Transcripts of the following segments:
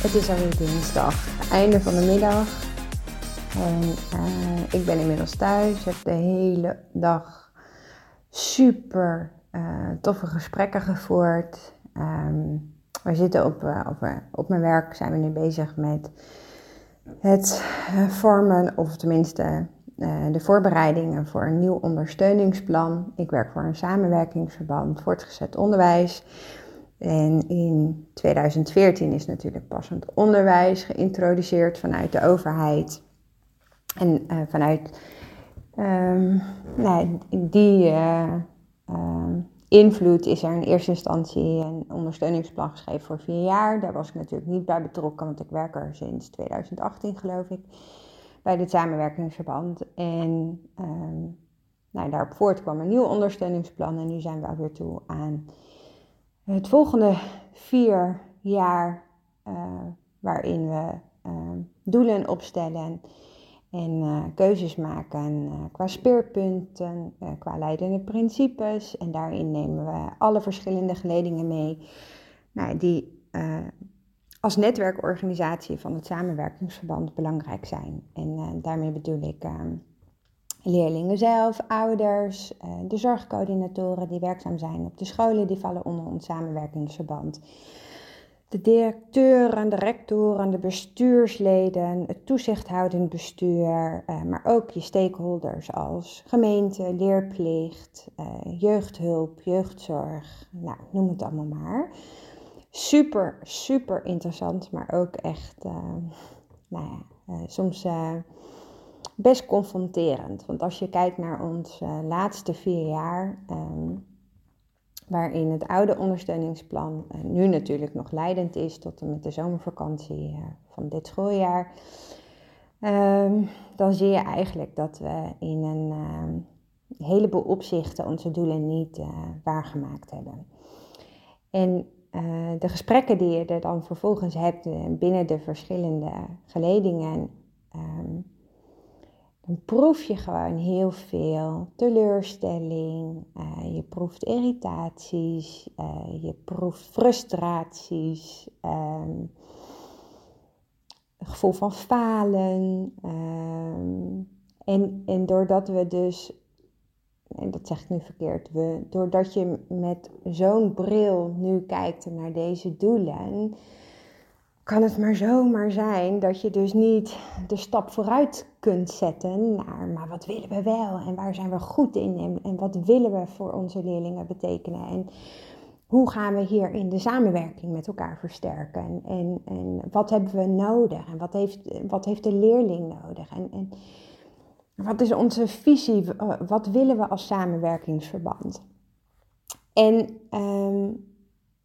Het is alweer dinsdag, einde van de middag. En uh, ik ben inmiddels thuis. Heb de hele dag super uh, toffe gesprekken gevoerd. Um, we zitten op, uh, op, op, mijn werk, zijn we nu bezig met het vormen, of tenminste de voorbereidingen voor een nieuw ondersteuningsplan. Ik werk voor een samenwerkingsverband voortgezet onderwijs. En in 2014 is natuurlijk passend onderwijs geïntroduceerd vanuit de overheid. En uh, vanuit um, nou, die uh, uh, invloed is er in eerste instantie een ondersteuningsplan geschreven voor vier jaar. Daar was ik natuurlijk niet bij betrokken, want ik werk er sinds 2018 geloof ik bij dit samenwerkingsverband. En um, nou, daarop voort kwam een nieuw ondersteuningsplan en nu zijn we alweer toe aan het volgende vier jaar uh, waarin we uh, doelen opstellen en uh, keuzes maken qua speerpunten, qua leidende principes. En daarin nemen we alle verschillende geledingen mee nou, die als netwerkorganisatie van het samenwerkingsverband belangrijk zijn. En daarmee bedoel ik ehm, leerlingen zelf, ouders, eh, de zorgcoördinatoren die werkzaam zijn op de scholen, die vallen onder ons samenwerkingsverband. De directeuren, de rectoren, de bestuursleden, het toezichthoudend bestuur, eh, maar ook je stakeholders als gemeente, leerplicht, eh, jeugdhulp, jeugdzorg, nou, noem het allemaal maar. Super, super interessant, maar ook echt, nou ja, soms best confronterend. Want als je kijkt naar ons uh, laatste vier jaar, um, waarin het oude ondersteuningsplan uh, nu natuurlijk nog leidend is tot en met de zomervakantie uh, van dit schooljaar, um, dan zie je eigenlijk dat we in een heleboel opzichten onze doelen niet waargemaakt hebben. En de gesprekken die je er dan vervolgens hebt binnen de verschillende geledingen. Um, proef je gewoon heel veel teleurstelling, uh, je proeft irritaties, uh, je proeft frustraties, um, gevoel van falen. Um, en, en doordat we dus, en dat zeg ik nu verkeerd, we, doordat je met zo'n bril nu kijkt naar deze doelen kan het maar zomaar zijn dat je dus niet de stap vooruit kunt zetten naar, maar wat willen we wel? En waar zijn we goed in? En, en wat willen we voor onze leerlingen betekenen? En hoe gaan we hier in de samenwerking met elkaar versterken? En, en wat hebben we nodig? En wat heeft, wat heeft de leerling nodig? En, en wat is onze visie, wat willen we als samenwerkingsverband. En um,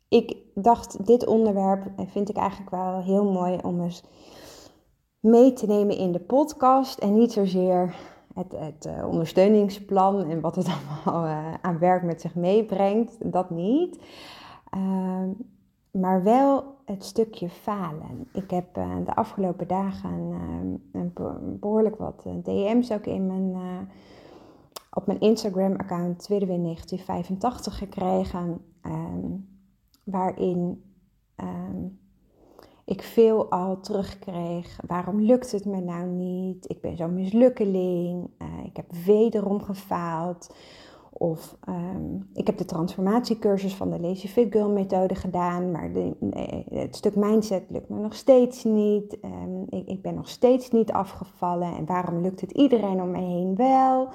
ik dacht, dit onderwerp vind ik eigenlijk wel heel mooi om eens mee te nemen in de podcast. En niet zozeer het, het uh, ondersteuningsplan en wat het allemaal uh, aan werk met zich meebrengt. Dat niet. Uh, maar wel het stukje falen. Ik heb uh, de afgelopen dagen ehm, een behoorlijk wat DM's ook in mijn, op mijn Instagram-account Tweedewin 1985 gekregen. Ehm, waarin um, ik veel al terugkreeg. Waarom lukt het me nou niet? Ik ben zo'n mislukkeling. Uh, ik heb wederom gefaald. Of um, ik heb de transformatiecursus van de Lazy Fit Girl methode gedaan, maar de, nee, het stuk mindset lukt me nog steeds niet. Um, ik, ik, ben nog steeds niet afgevallen. En waarom lukt het iedereen om me heen wel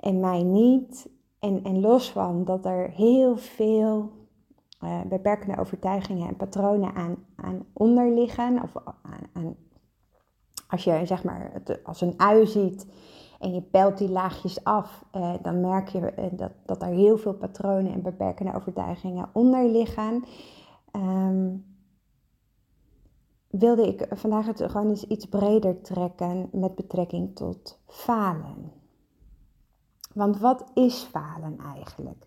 en mij niet? En, en los van dat er heel veel uh, beperkende overtuigingen en patronen aan, aan onderliggen. Of aan, aan, als je zeg maar het als een ui ziet en je pelt die laagjes af, uh, dan merk je uh, dat, dat er heel veel patronen en beperkende overtuigingen onder liggen. Um, wilde ik vandaag het gewoon eens iets breder trekken met betrekking tot falen. Want wat is falen eigenlijk?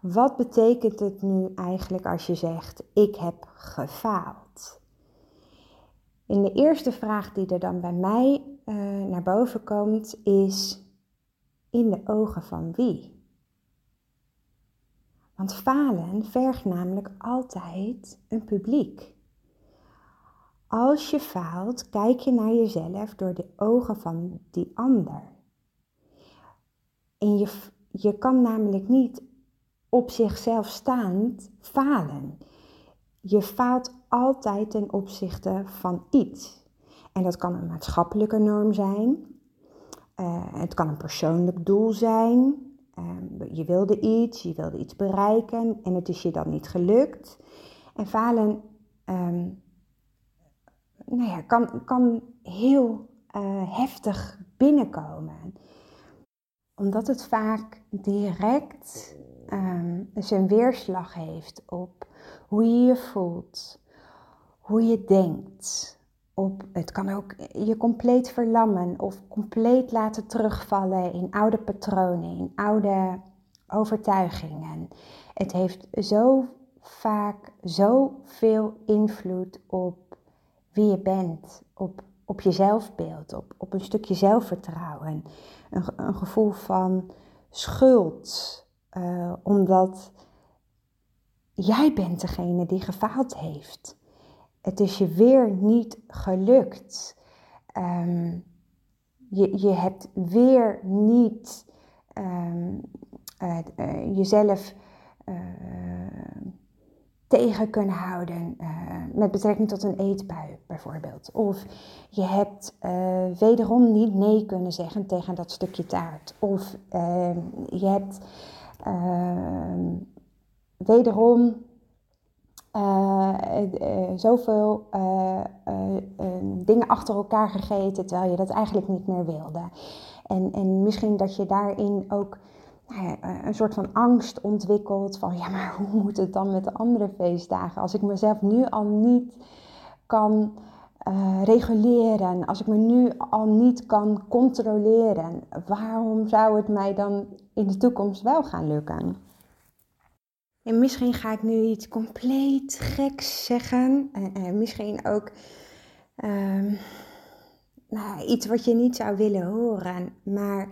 Wat betekent het nu eigenlijk als je zegt: Ik heb gefaald? En de eerste vraag die er dan bij mij uh, naar boven komt is: In de ogen van wie? Want falen vergt namelijk altijd een publiek. Als je faalt, kijk je naar jezelf door de ogen van die ander. En je, je kan namelijk niet op zichzelf staand falen. Je faalt altijd ten opzichte van iets. En dat kan een maatschappelijke norm zijn. Uh, het kan een persoonlijk doel zijn. Uh, je wilde iets, je wilde iets bereiken en het is je dan niet gelukt. En falen um, nou ja, kan, kan heel uh, heftig binnenkomen. Omdat het vaak direct um, zijn weerslag heeft op hoe je je voelt, hoe je denkt. Op, het kan ook je compleet verlammen of compleet laten terugvallen in oude patronen, in oude overtuigingen. Het heeft zo vaak zoveel invloed op wie je bent, op, op je zelfbeeld, op, op een stukje zelfvertrouwen. Een, een gevoel van schuld, uh, omdat jij bent degene die gefaald heeft. Het is je weer niet gelukt. Um, je, je hebt weer niet um, uh, uh, jezelf tegen kunnen houden met betrekking tot een eetbui bijvoorbeeld. Of je hebt wederom niet nee kunnen zeggen tegen dat stukje taart. Of uh, je hebt ehm, wederom zoveel dingen achter elkaar gegeten terwijl je dat eigenlijk niet meer wilde. En, en misschien dat je daarin ook nou eh, een soort van angst ontwikkeld van ja, maar hoe moet het dan met de andere feestdagen? Als ik mezelf nu al niet kan uh, reguleren, als ik me nu al niet kan controleren, waarom zou het mij dan in de toekomst wel gaan lukken? En misschien ga ik nu iets compleet geks zeggen, en, en misschien ook um, nou, iets wat je niet zou willen horen, maar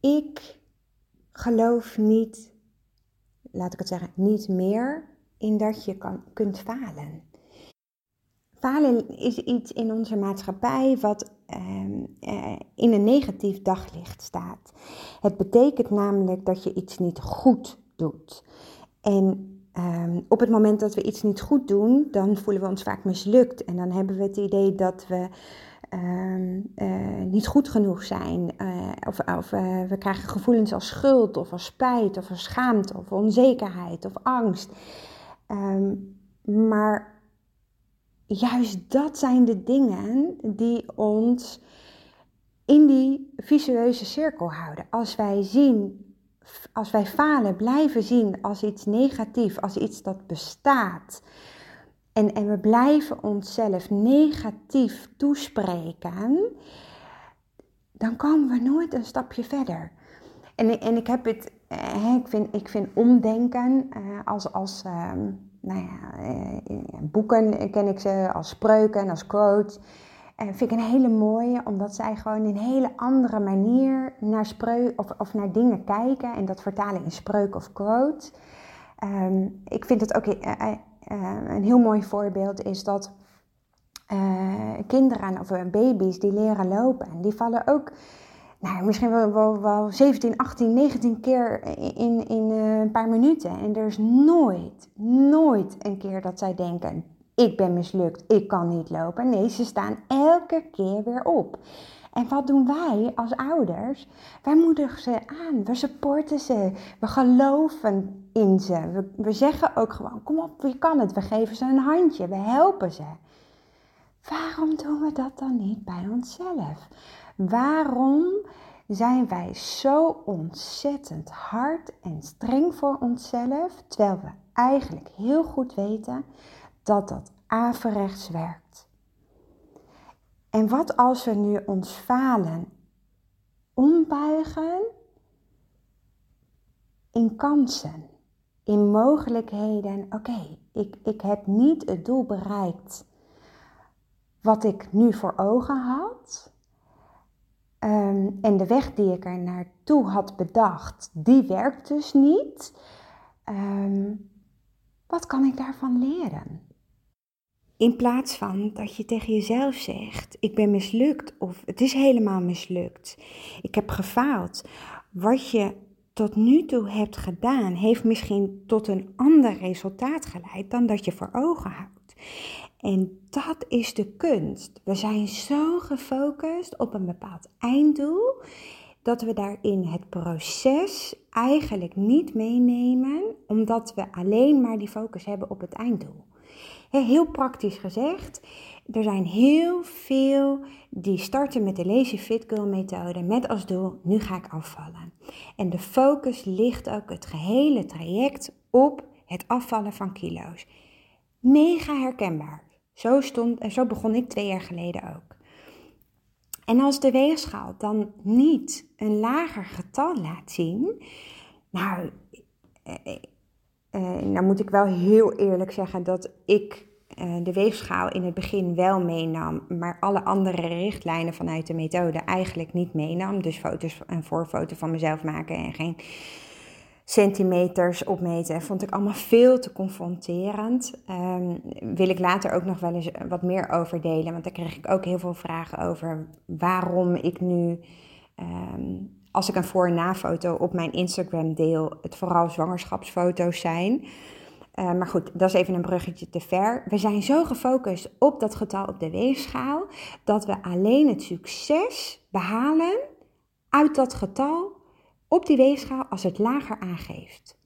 ik geloof niet, laat ik het zeggen, niet meer in dat je kan, kunt falen. Falen is iets in onze maatschappij wat ehm, eh, in een negatief daglicht staat. Het betekent namelijk dat je iets niet goed doet. En ehm, op het moment dat we iets niet goed doen, dan voelen we ons vaak mislukt. En dan hebben we het idee dat we Ehm, eh, niet goed genoeg zijn. Uh, of, of we krijgen gevoelens als schuld of als spijt of als schaamte of onzekerheid of angst. Maar juist dat zijn de dingen die ons in die visueuze cirkel houden. Als wij zien, als wij falen, blijven zien als iets negatief, als iets dat bestaat. En, en we blijven onszelf negatief toespreken, dan komen we nooit een stapje verder. En, en ik heb het, eh, ik, vind, ik vind omdenken eh, als, als ehm, nou ja, eh, boeken ken ik ze, als spreuken, als quotes. vind ik een hele mooie, omdat zij gewoon een hele andere manier naar spreuk of, of naar dingen kijken en dat vertalen in spreuk of quote. Ehm, ik vind het ook uh, een heel mooi voorbeeld is dat kinderen of eh, baby's die leren lopen, en die vallen ook nou, misschien wel, wel, wel 17, 18, 19 keer in, in een paar minuten. En er is nooit, nooit een keer dat zij denken: ik ben mislukt, ik kan niet lopen. Nee, ze staan elke keer weer op. En wat doen wij als ouders? Wij moedigen ze aan, we supporten ze, we geloven in ze. We, we zeggen ook gewoon, kom op, je kan het. We geven ze een handje, we helpen ze. Waarom doen we dat dan niet bij onszelf? Waarom zijn wij zo ontzettend hard en streng voor onszelf, terwijl we eigenlijk heel goed weten dat dat averechts werkt. En wat als we nu ons falen ombuigen in kansen, in mogelijkheden? Oké, ik, ik heb niet het doel bereikt wat ik nu voor ogen had. Ehm, en de weg die ik er naartoe had bedacht, die werkt dus niet. Ehm, wat kan ik daarvan leren? In plaats van dat je tegen jezelf zegt: Ik ben mislukt of het is helemaal mislukt. Ik heb gefaald. Wat je tot nu toe hebt gedaan, heeft misschien tot een ander resultaat geleid dan dat je voor ogen houdt. En dat is de kunst. We zijn zo gefocust op een bepaald einddoel dat we daarin het proces eigenlijk niet meenemen, omdat we alleen maar die focus hebben op het einddoel. Heel praktisch gezegd, er zijn heel veel die starten met de Lazy Fit Girl methode met als doel, nu ga ik afvallen. En de focus ligt ook het gehele traject op het afvallen van kilo's. Mega herkenbaar. Zo, stond, en zo begon ik twee jaar geleden ook. En als de weegschaal dan niet een lager getal laat zien, nou, eh, eh, eh, nou moet ik wel heel eerlijk zeggen dat ik de weegschaal in het begin wel meenam, maar alle andere richtlijnen vanuit de methode eigenlijk niet meenam. Dus foto's en voorfoto van mezelf maken en geen centimeters opmeten vond ik allemaal veel te confronterend. Um, wil ik later ook nog wel eens wat meer over delen, want daar kreeg ik ook heel veel vragen over waarom ik nu, ehm, als ik een voor- en na-foto op mijn Instagram deel, het vooral zwangerschapsfoto's zijn. Uh, maar goed, dat is even een bruggetje te ver. We zijn zo gefocust op dat getal op de weegschaal dat we alleen het succes behalen uit dat getal op die weegschaal als het lager aangeeft.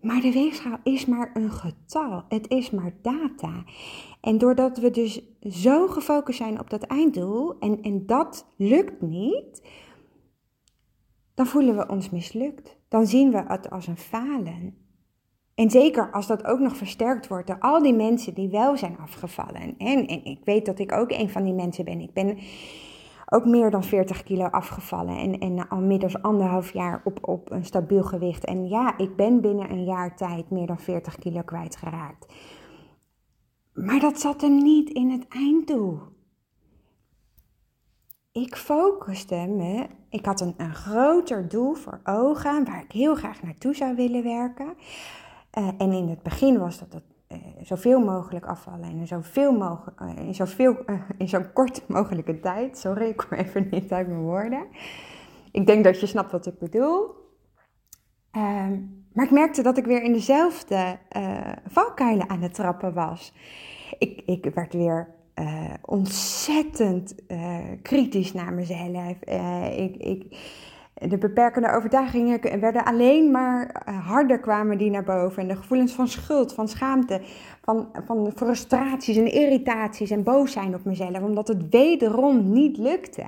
Maar de weegschaal is maar een getal, het is maar data. En doordat we dus zo gefocust zijn op dat einddoel en, en dat lukt niet, dan voelen we ons mislukt. Dan zien we het als een falen. En zeker als dat ook nog versterkt wordt door al die mensen die wel zijn afgevallen. En, en ik weet dat ik ook een van die mensen ben. Ik ben ook meer dan 40 kilo afgevallen. En, en al middels anderhalf jaar op, op een stabiel gewicht. En ja, ik ben binnen een jaar tijd meer dan 40 kilo kwijtgeraakt. Maar dat zat hem niet in het einddoel. Ik focuste me, ik had een, een groter doel voor ogen waar ik heel graag naartoe zou willen werken. Uh, en in het begin was dat het zoveel mogelijk afvallen en zoveel mogelijk, in, zoveel, uh, in zo'n kort mogelijke tijd. Sorry, ik kom even niet uit mijn woorden. Ik denk dat je snapt wat ik bedoel. Ehm, maar ik merkte dat ik weer in dezelfde valkuilen aan het trappen was. Ik, ik werd weer ontzettend kritisch naar mezelf. ik, ik de beperkende overtuigingen werden alleen maar eh, harder kwamen die naar boven. En de gevoelens van schuld, van schaamte, van, van frustraties en irritaties en boos zijn op mezelf. Omdat het wederom niet lukte.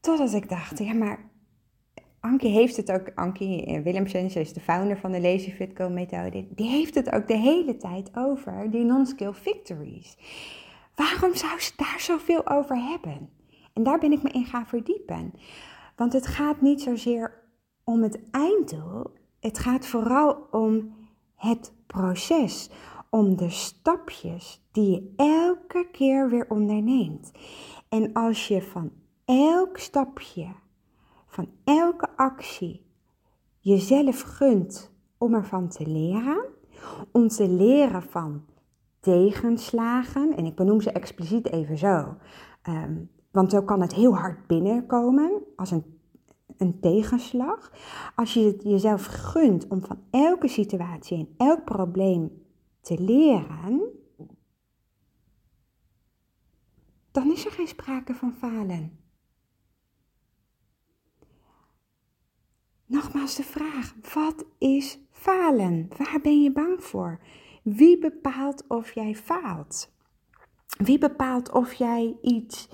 Totdat ik dacht, ja maar Ankie heeft het ook, Ankie Willemsen, ze is de founder van de Lazy Fit Go methode. Die heeft het ook de hele tijd over die non-skill victories. Waarom zou ze daar zoveel over hebben? En daar ben ik me in gaan verdiepen. Want het gaat niet zozeer om het einddoel, het gaat vooral om het proces, om de stapjes die je elke keer weer onderneemt. En als je van elk stapje, van elke actie jezelf gunt om ervan te leren, om te leren van tegenslagen, en ik benoem ze expliciet even zo, ehm, want zo kan het heel hard binnenkomen als een, een tegenslag. Als je het jezelf gunt om van elke situatie en elk probleem te leren, dan is er geen sprake van falen. Nogmaals de vraag: wat is falen? Waar ben je bang voor? Wie bepaalt of jij faalt? Wie bepaalt of jij iets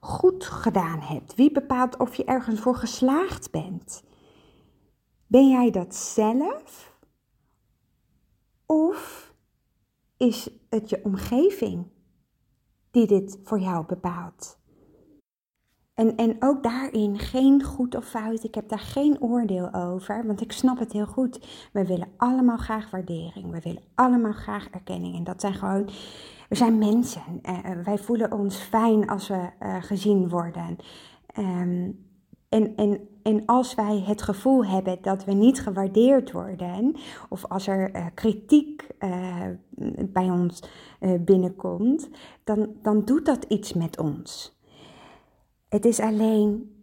goed gedaan hebt? Wie bepaalt of je ergens voor geslaagd bent? Ben jij dat zelf? Of is het je omgeving die dit voor jou bepaalt. En, en ook daarin geen goed of fout. Ik heb daar geen oordeel over, want ik snap het heel goed. We willen allemaal graag waardering. We willen allemaal graag erkenning. En dat zijn gewoon, we zijn mensen. Uh, wij voelen ons fijn als we uh, gezien worden. Um, en, en, en als wij het gevoel hebben dat we niet gewaardeerd worden, of als er kritiek bij ons binnenkomt, dan, dan doet dat iets met ons. Het is alleen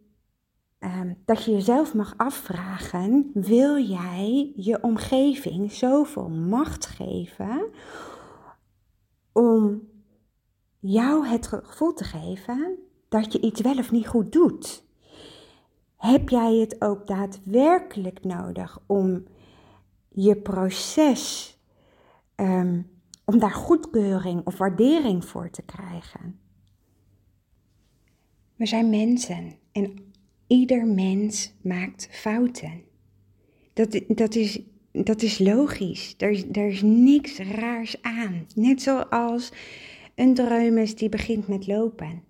ehm, dat je jezelf mag afvragen: wil jij je omgeving zoveel macht geven om jou het gevoel te geven dat je iets wel of niet goed doet? Heb jij het ook daadwerkelijk nodig om je proces, um, om daar goedkeuring of waardering voor te krijgen? We zijn mensen en ieder mens maakt fouten. Dat, dat, is, dat is logisch. Er is, is niks raars aan. Net zoals een dreumes die begint met lopen.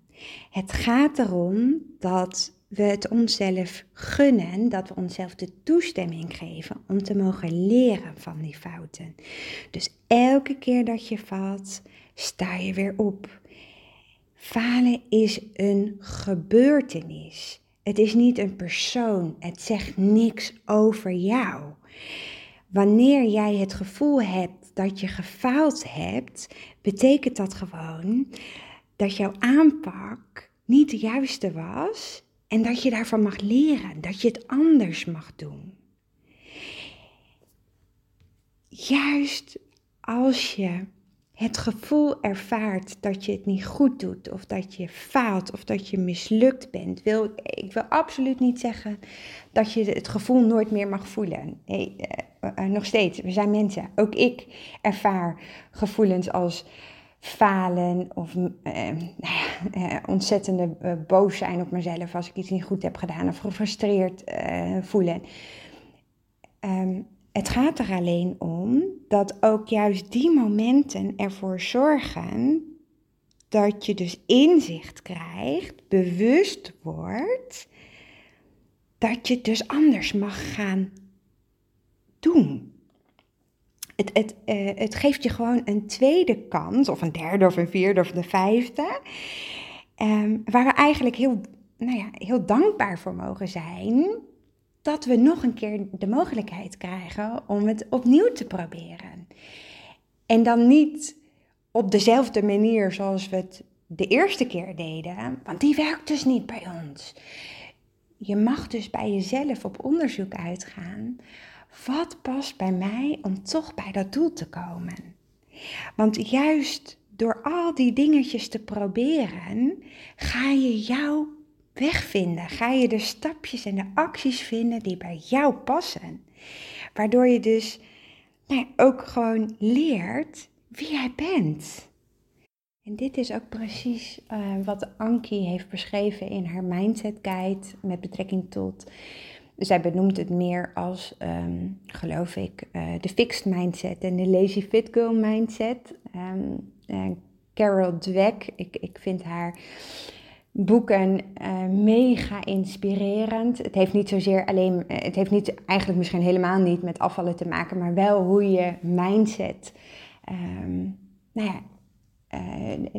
Het gaat erom dat we het onszelf gunnen, dat we onszelf de toestemming geven om te mogen leren van die fouten. Dus elke keer dat je valt, sta je weer op. Falen is een gebeurtenis. Het is niet een persoon. Het zegt niks over jou. Wanneer jij het gevoel hebt dat je gefaald hebt, betekent dat gewoon dat jouw aanpak niet de juiste was en dat je daarvan mag leren, dat je het anders mag doen. Juist als je het gevoel ervaart dat je het niet goed doet, of dat je faalt, of dat je mislukt bent, wil ik wil absoluut niet zeggen dat je het gevoel nooit meer mag voelen. Nee, uh, uh, nog steeds, we zijn mensen. Ook ik ervaar gevoelens als falen of uh, nou ja, uh, ontzettende boos zijn op mezelf als ik iets niet goed heb gedaan of gefrustreerd voelen. Um, het gaat er alleen om dat ook juist die momenten ervoor zorgen dat je dus inzicht krijgt, bewust wordt, dat je het dus anders mag gaan doen het, het, uh, het geeft je gewoon een tweede kans, of een derde, of een vierde, of een vijfde. Um, waar we eigenlijk heel, nou ja, heel dankbaar voor mogen zijn. Dat we nog een keer de mogelijkheid krijgen om het opnieuw te proberen. En dan niet op dezelfde manier zoals we het de eerste keer deden, want die werkt dus niet bij ons. Je mag dus bij jezelf op onderzoek uitgaan wat past bij mij om toch bij dat doel te komen? Want juist door al die dingetjes te proberen, ga je jouw weg vinden. Ga je de stapjes en de acties vinden die bij jou passen. Waardoor je dus nou, ook gewoon leert wie jij bent. En dit is ook precies uh, wat Ankie heeft beschreven in haar Mindset Guide met betrekking tot zij benoemt het meer als, um, geloof ik, uh, de fixed mindset en de lazy fit girl mindset. Um, uh, Carol Dweck, ik, ik vind haar boeken uh, mega inspirerend. Het heeft niet zozeer alleen, het heeft niet, eigenlijk misschien helemaal niet met afvallen te maken, maar wel hoe je mindset, um, nou ja,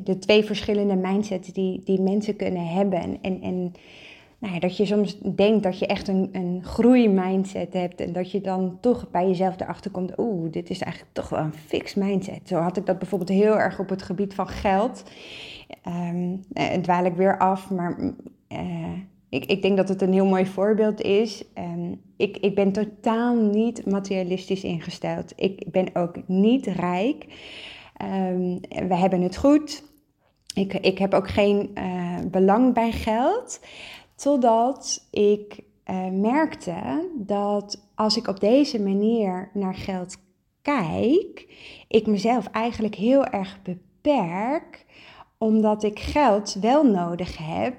de twee verschillende mindsets die, die mensen kunnen hebben en, en nou ja, dat je soms denkt dat je echt een, een groeimindset hebt en dat je dan toch bij jezelf erachter komt, oeh, dit is eigenlijk toch wel een fixed mindset. Zo had ik dat bijvoorbeeld heel erg op het gebied van geld. Um, dwaal ik weer af, maar uh, ik, ik denk dat het een heel mooi voorbeeld is. Um, ik, ik ben totaal niet materialistisch ingesteld. Ik ben ook niet rijk. Um, we hebben het goed. Ik, ik heb ook geen uh, belang bij geld. Totdat ik uh, merkte dat als ik op deze manier naar geld kijk, ik mezelf eigenlijk heel erg beperk, omdat ik geld wel nodig heb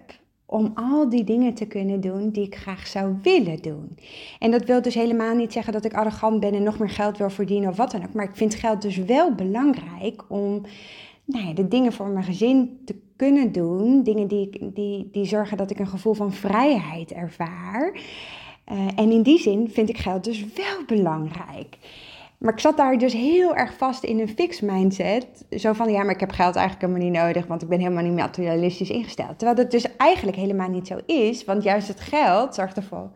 om al die dingen te kunnen doen die ik graag zou willen doen. En dat wil dus helemaal niet zeggen dat ik arrogant ben en nog meer geld wil verdienen of wat dan ook. Maar ik vind geld dus wel belangrijk om nou ja, de dingen voor mijn gezin te kunnen doen. Dingen die, die, die zorgen dat ik een gevoel van vrijheid ervaar. Uh, en in die zin vind ik geld dus wel belangrijk. Maar ik zat daar dus heel erg vast in een fix mindset. Zo van, ja, maar ik heb geld eigenlijk helemaal niet nodig, want ik ben helemaal niet materialistisch ingesteld. Terwijl dat dus eigenlijk helemaal niet zo is, want juist het geld zorgt ervoor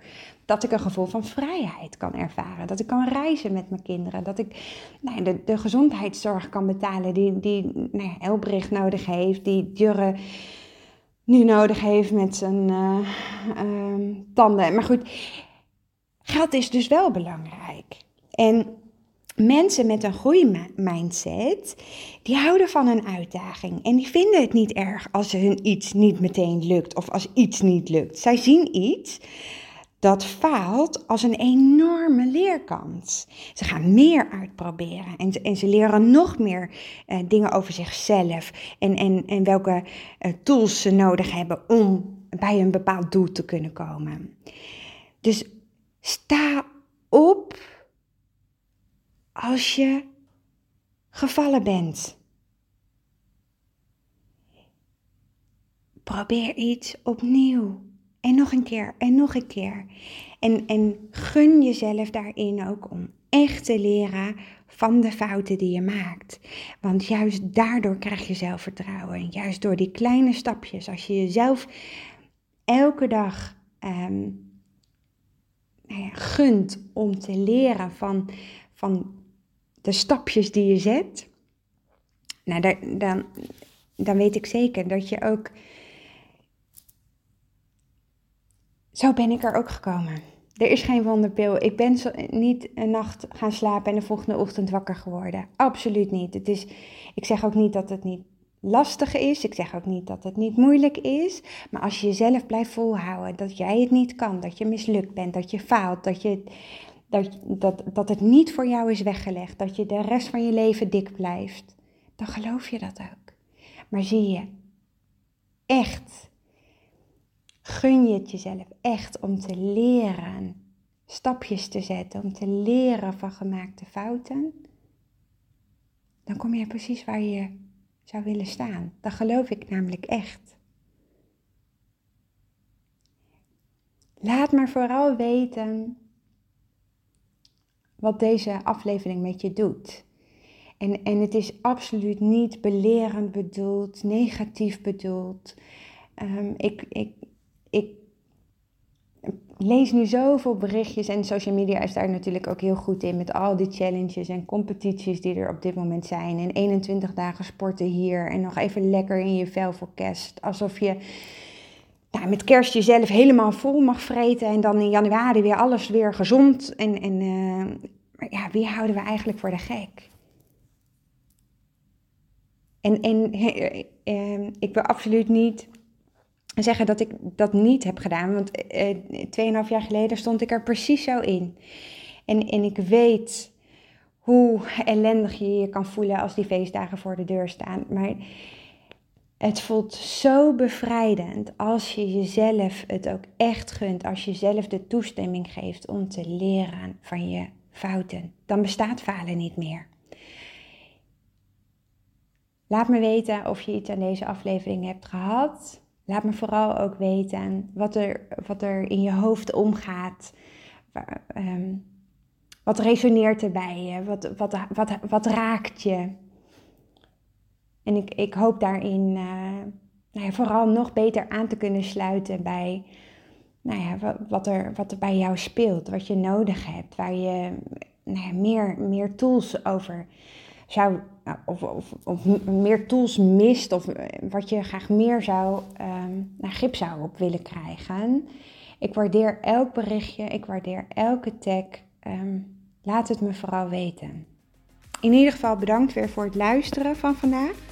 dat ik een gevoel van vrijheid kan ervaren. Dat ik kan reizen met mijn kinderen. Dat ik nou, de, de gezondheidszorg kan betalen die, die nou Elbricht nodig heeft, die Jurre nu nodig heeft met zijn uh, uh, tanden. Maar goed, geld is dus wel belangrijk. En mensen met een groeimindset, die houden van een uitdaging. En die vinden het niet erg als hun iets niet meteen lukt of als iets niet lukt. Zij zien iets dat faalt als een enorme leerkans. Ze gaan meer uitproberen en, en ze leren nog meer uh, dingen over zichzelf en, en, en welke uh, tools ze nodig hebben om bij een bepaald doel te kunnen komen. Dus sta op als je gevallen bent. Probeer iets opnieuw. En nog een keer en nog een keer. En, en gun jezelf daarin ook om echt te leren van de fouten die je maakt. Want juist daardoor krijg je zelfvertrouwen. En juist door die kleine stapjes, als je jezelf elke dag um, nou ja, gunt om te leren van, van de stapjes die je zet, nou, dan, dan weet ik zeker dat je ook. Zo ben ik er ook gekomen. Er is geen wonderpil. Ik ben niet een nacht gaan slapen en de volgende ochtend wakker geworden. Absoluut niet. Het is, ik zeg ook niet dat het niet lastig is. Ik zeg ook niet dat het niet moeilijk is. Maar als je jezelf blijft volhouden dat jij het niet kan, dat je mislukt bent, dat je faalt, dat je dat, dat, dat het niet voor jou is weggelegd, dat je de rest van je leven dik blijft, dan geloof je dat ook. Maar zie je, echt, gun je het jezelf echt om te leren, stapjes te zetten, om te leren van gemaakte fouten, dan kom je precies waar je zou willen staan. Dat geloof ik namelijk echt. Laat maar vooral weten wat deze aflevering met je doet. En, en het is absoluut niet belerend bedoeld, negatief bedoeld. Um, ik, ik, ik lees nu zoveel berichtjes en social media is daar natuurlijk ook heel goed in met al die challenges en competities die er op dit moment zijn. En 21 dagen sporten hier en nog even lekker in je vel voor kerst. Alsof je met kerst jezelf helemaal vol mag vreten en dan in januari weer alles weer gezond. En, en uh, ja, wie houden we eigenlijk voor de gek? En, en uh, ik wil absoluut niet zeggen dat ik dat niet heb gedaan, want uh, 2,5 jaar geleden stond ik er precies zo in. En, en ik weet hoe ellendig je je kan voelen als die feestdagen voor de deur staan. Maar het voelt zo bevrijdend als je jezelf het ook echt gunt, als je jezelf de toestemming geeft om te leren van je fouten. Dan bestaat falen niet meer. Laat me weten of je iets aan deze aflevering hebt gehad. Laat me vooral ook weten wat er, wat er in je hoofd omgaat. Ehm, wat resoneert er bij je? Wat, wat, wat, wat raakt je? En ik, ik hoop daarin uh, nou ja, vooral nog beter aan te kunnen sluiten bij nou ja, wat, er, wat er bij jou speelt, wat je nodig hebt, waar je nou ja, meer, meer tools over zou, nou, of, of, of, meer tools mist, of wat je graag meer zou, um, naar grip zou op willen krijgen. Ik waardeer elk berichtje, ik waardeer elke tag. Um, laat het me vooral weten. In ieder geval bedankt weer voor het luisteren van vandaag.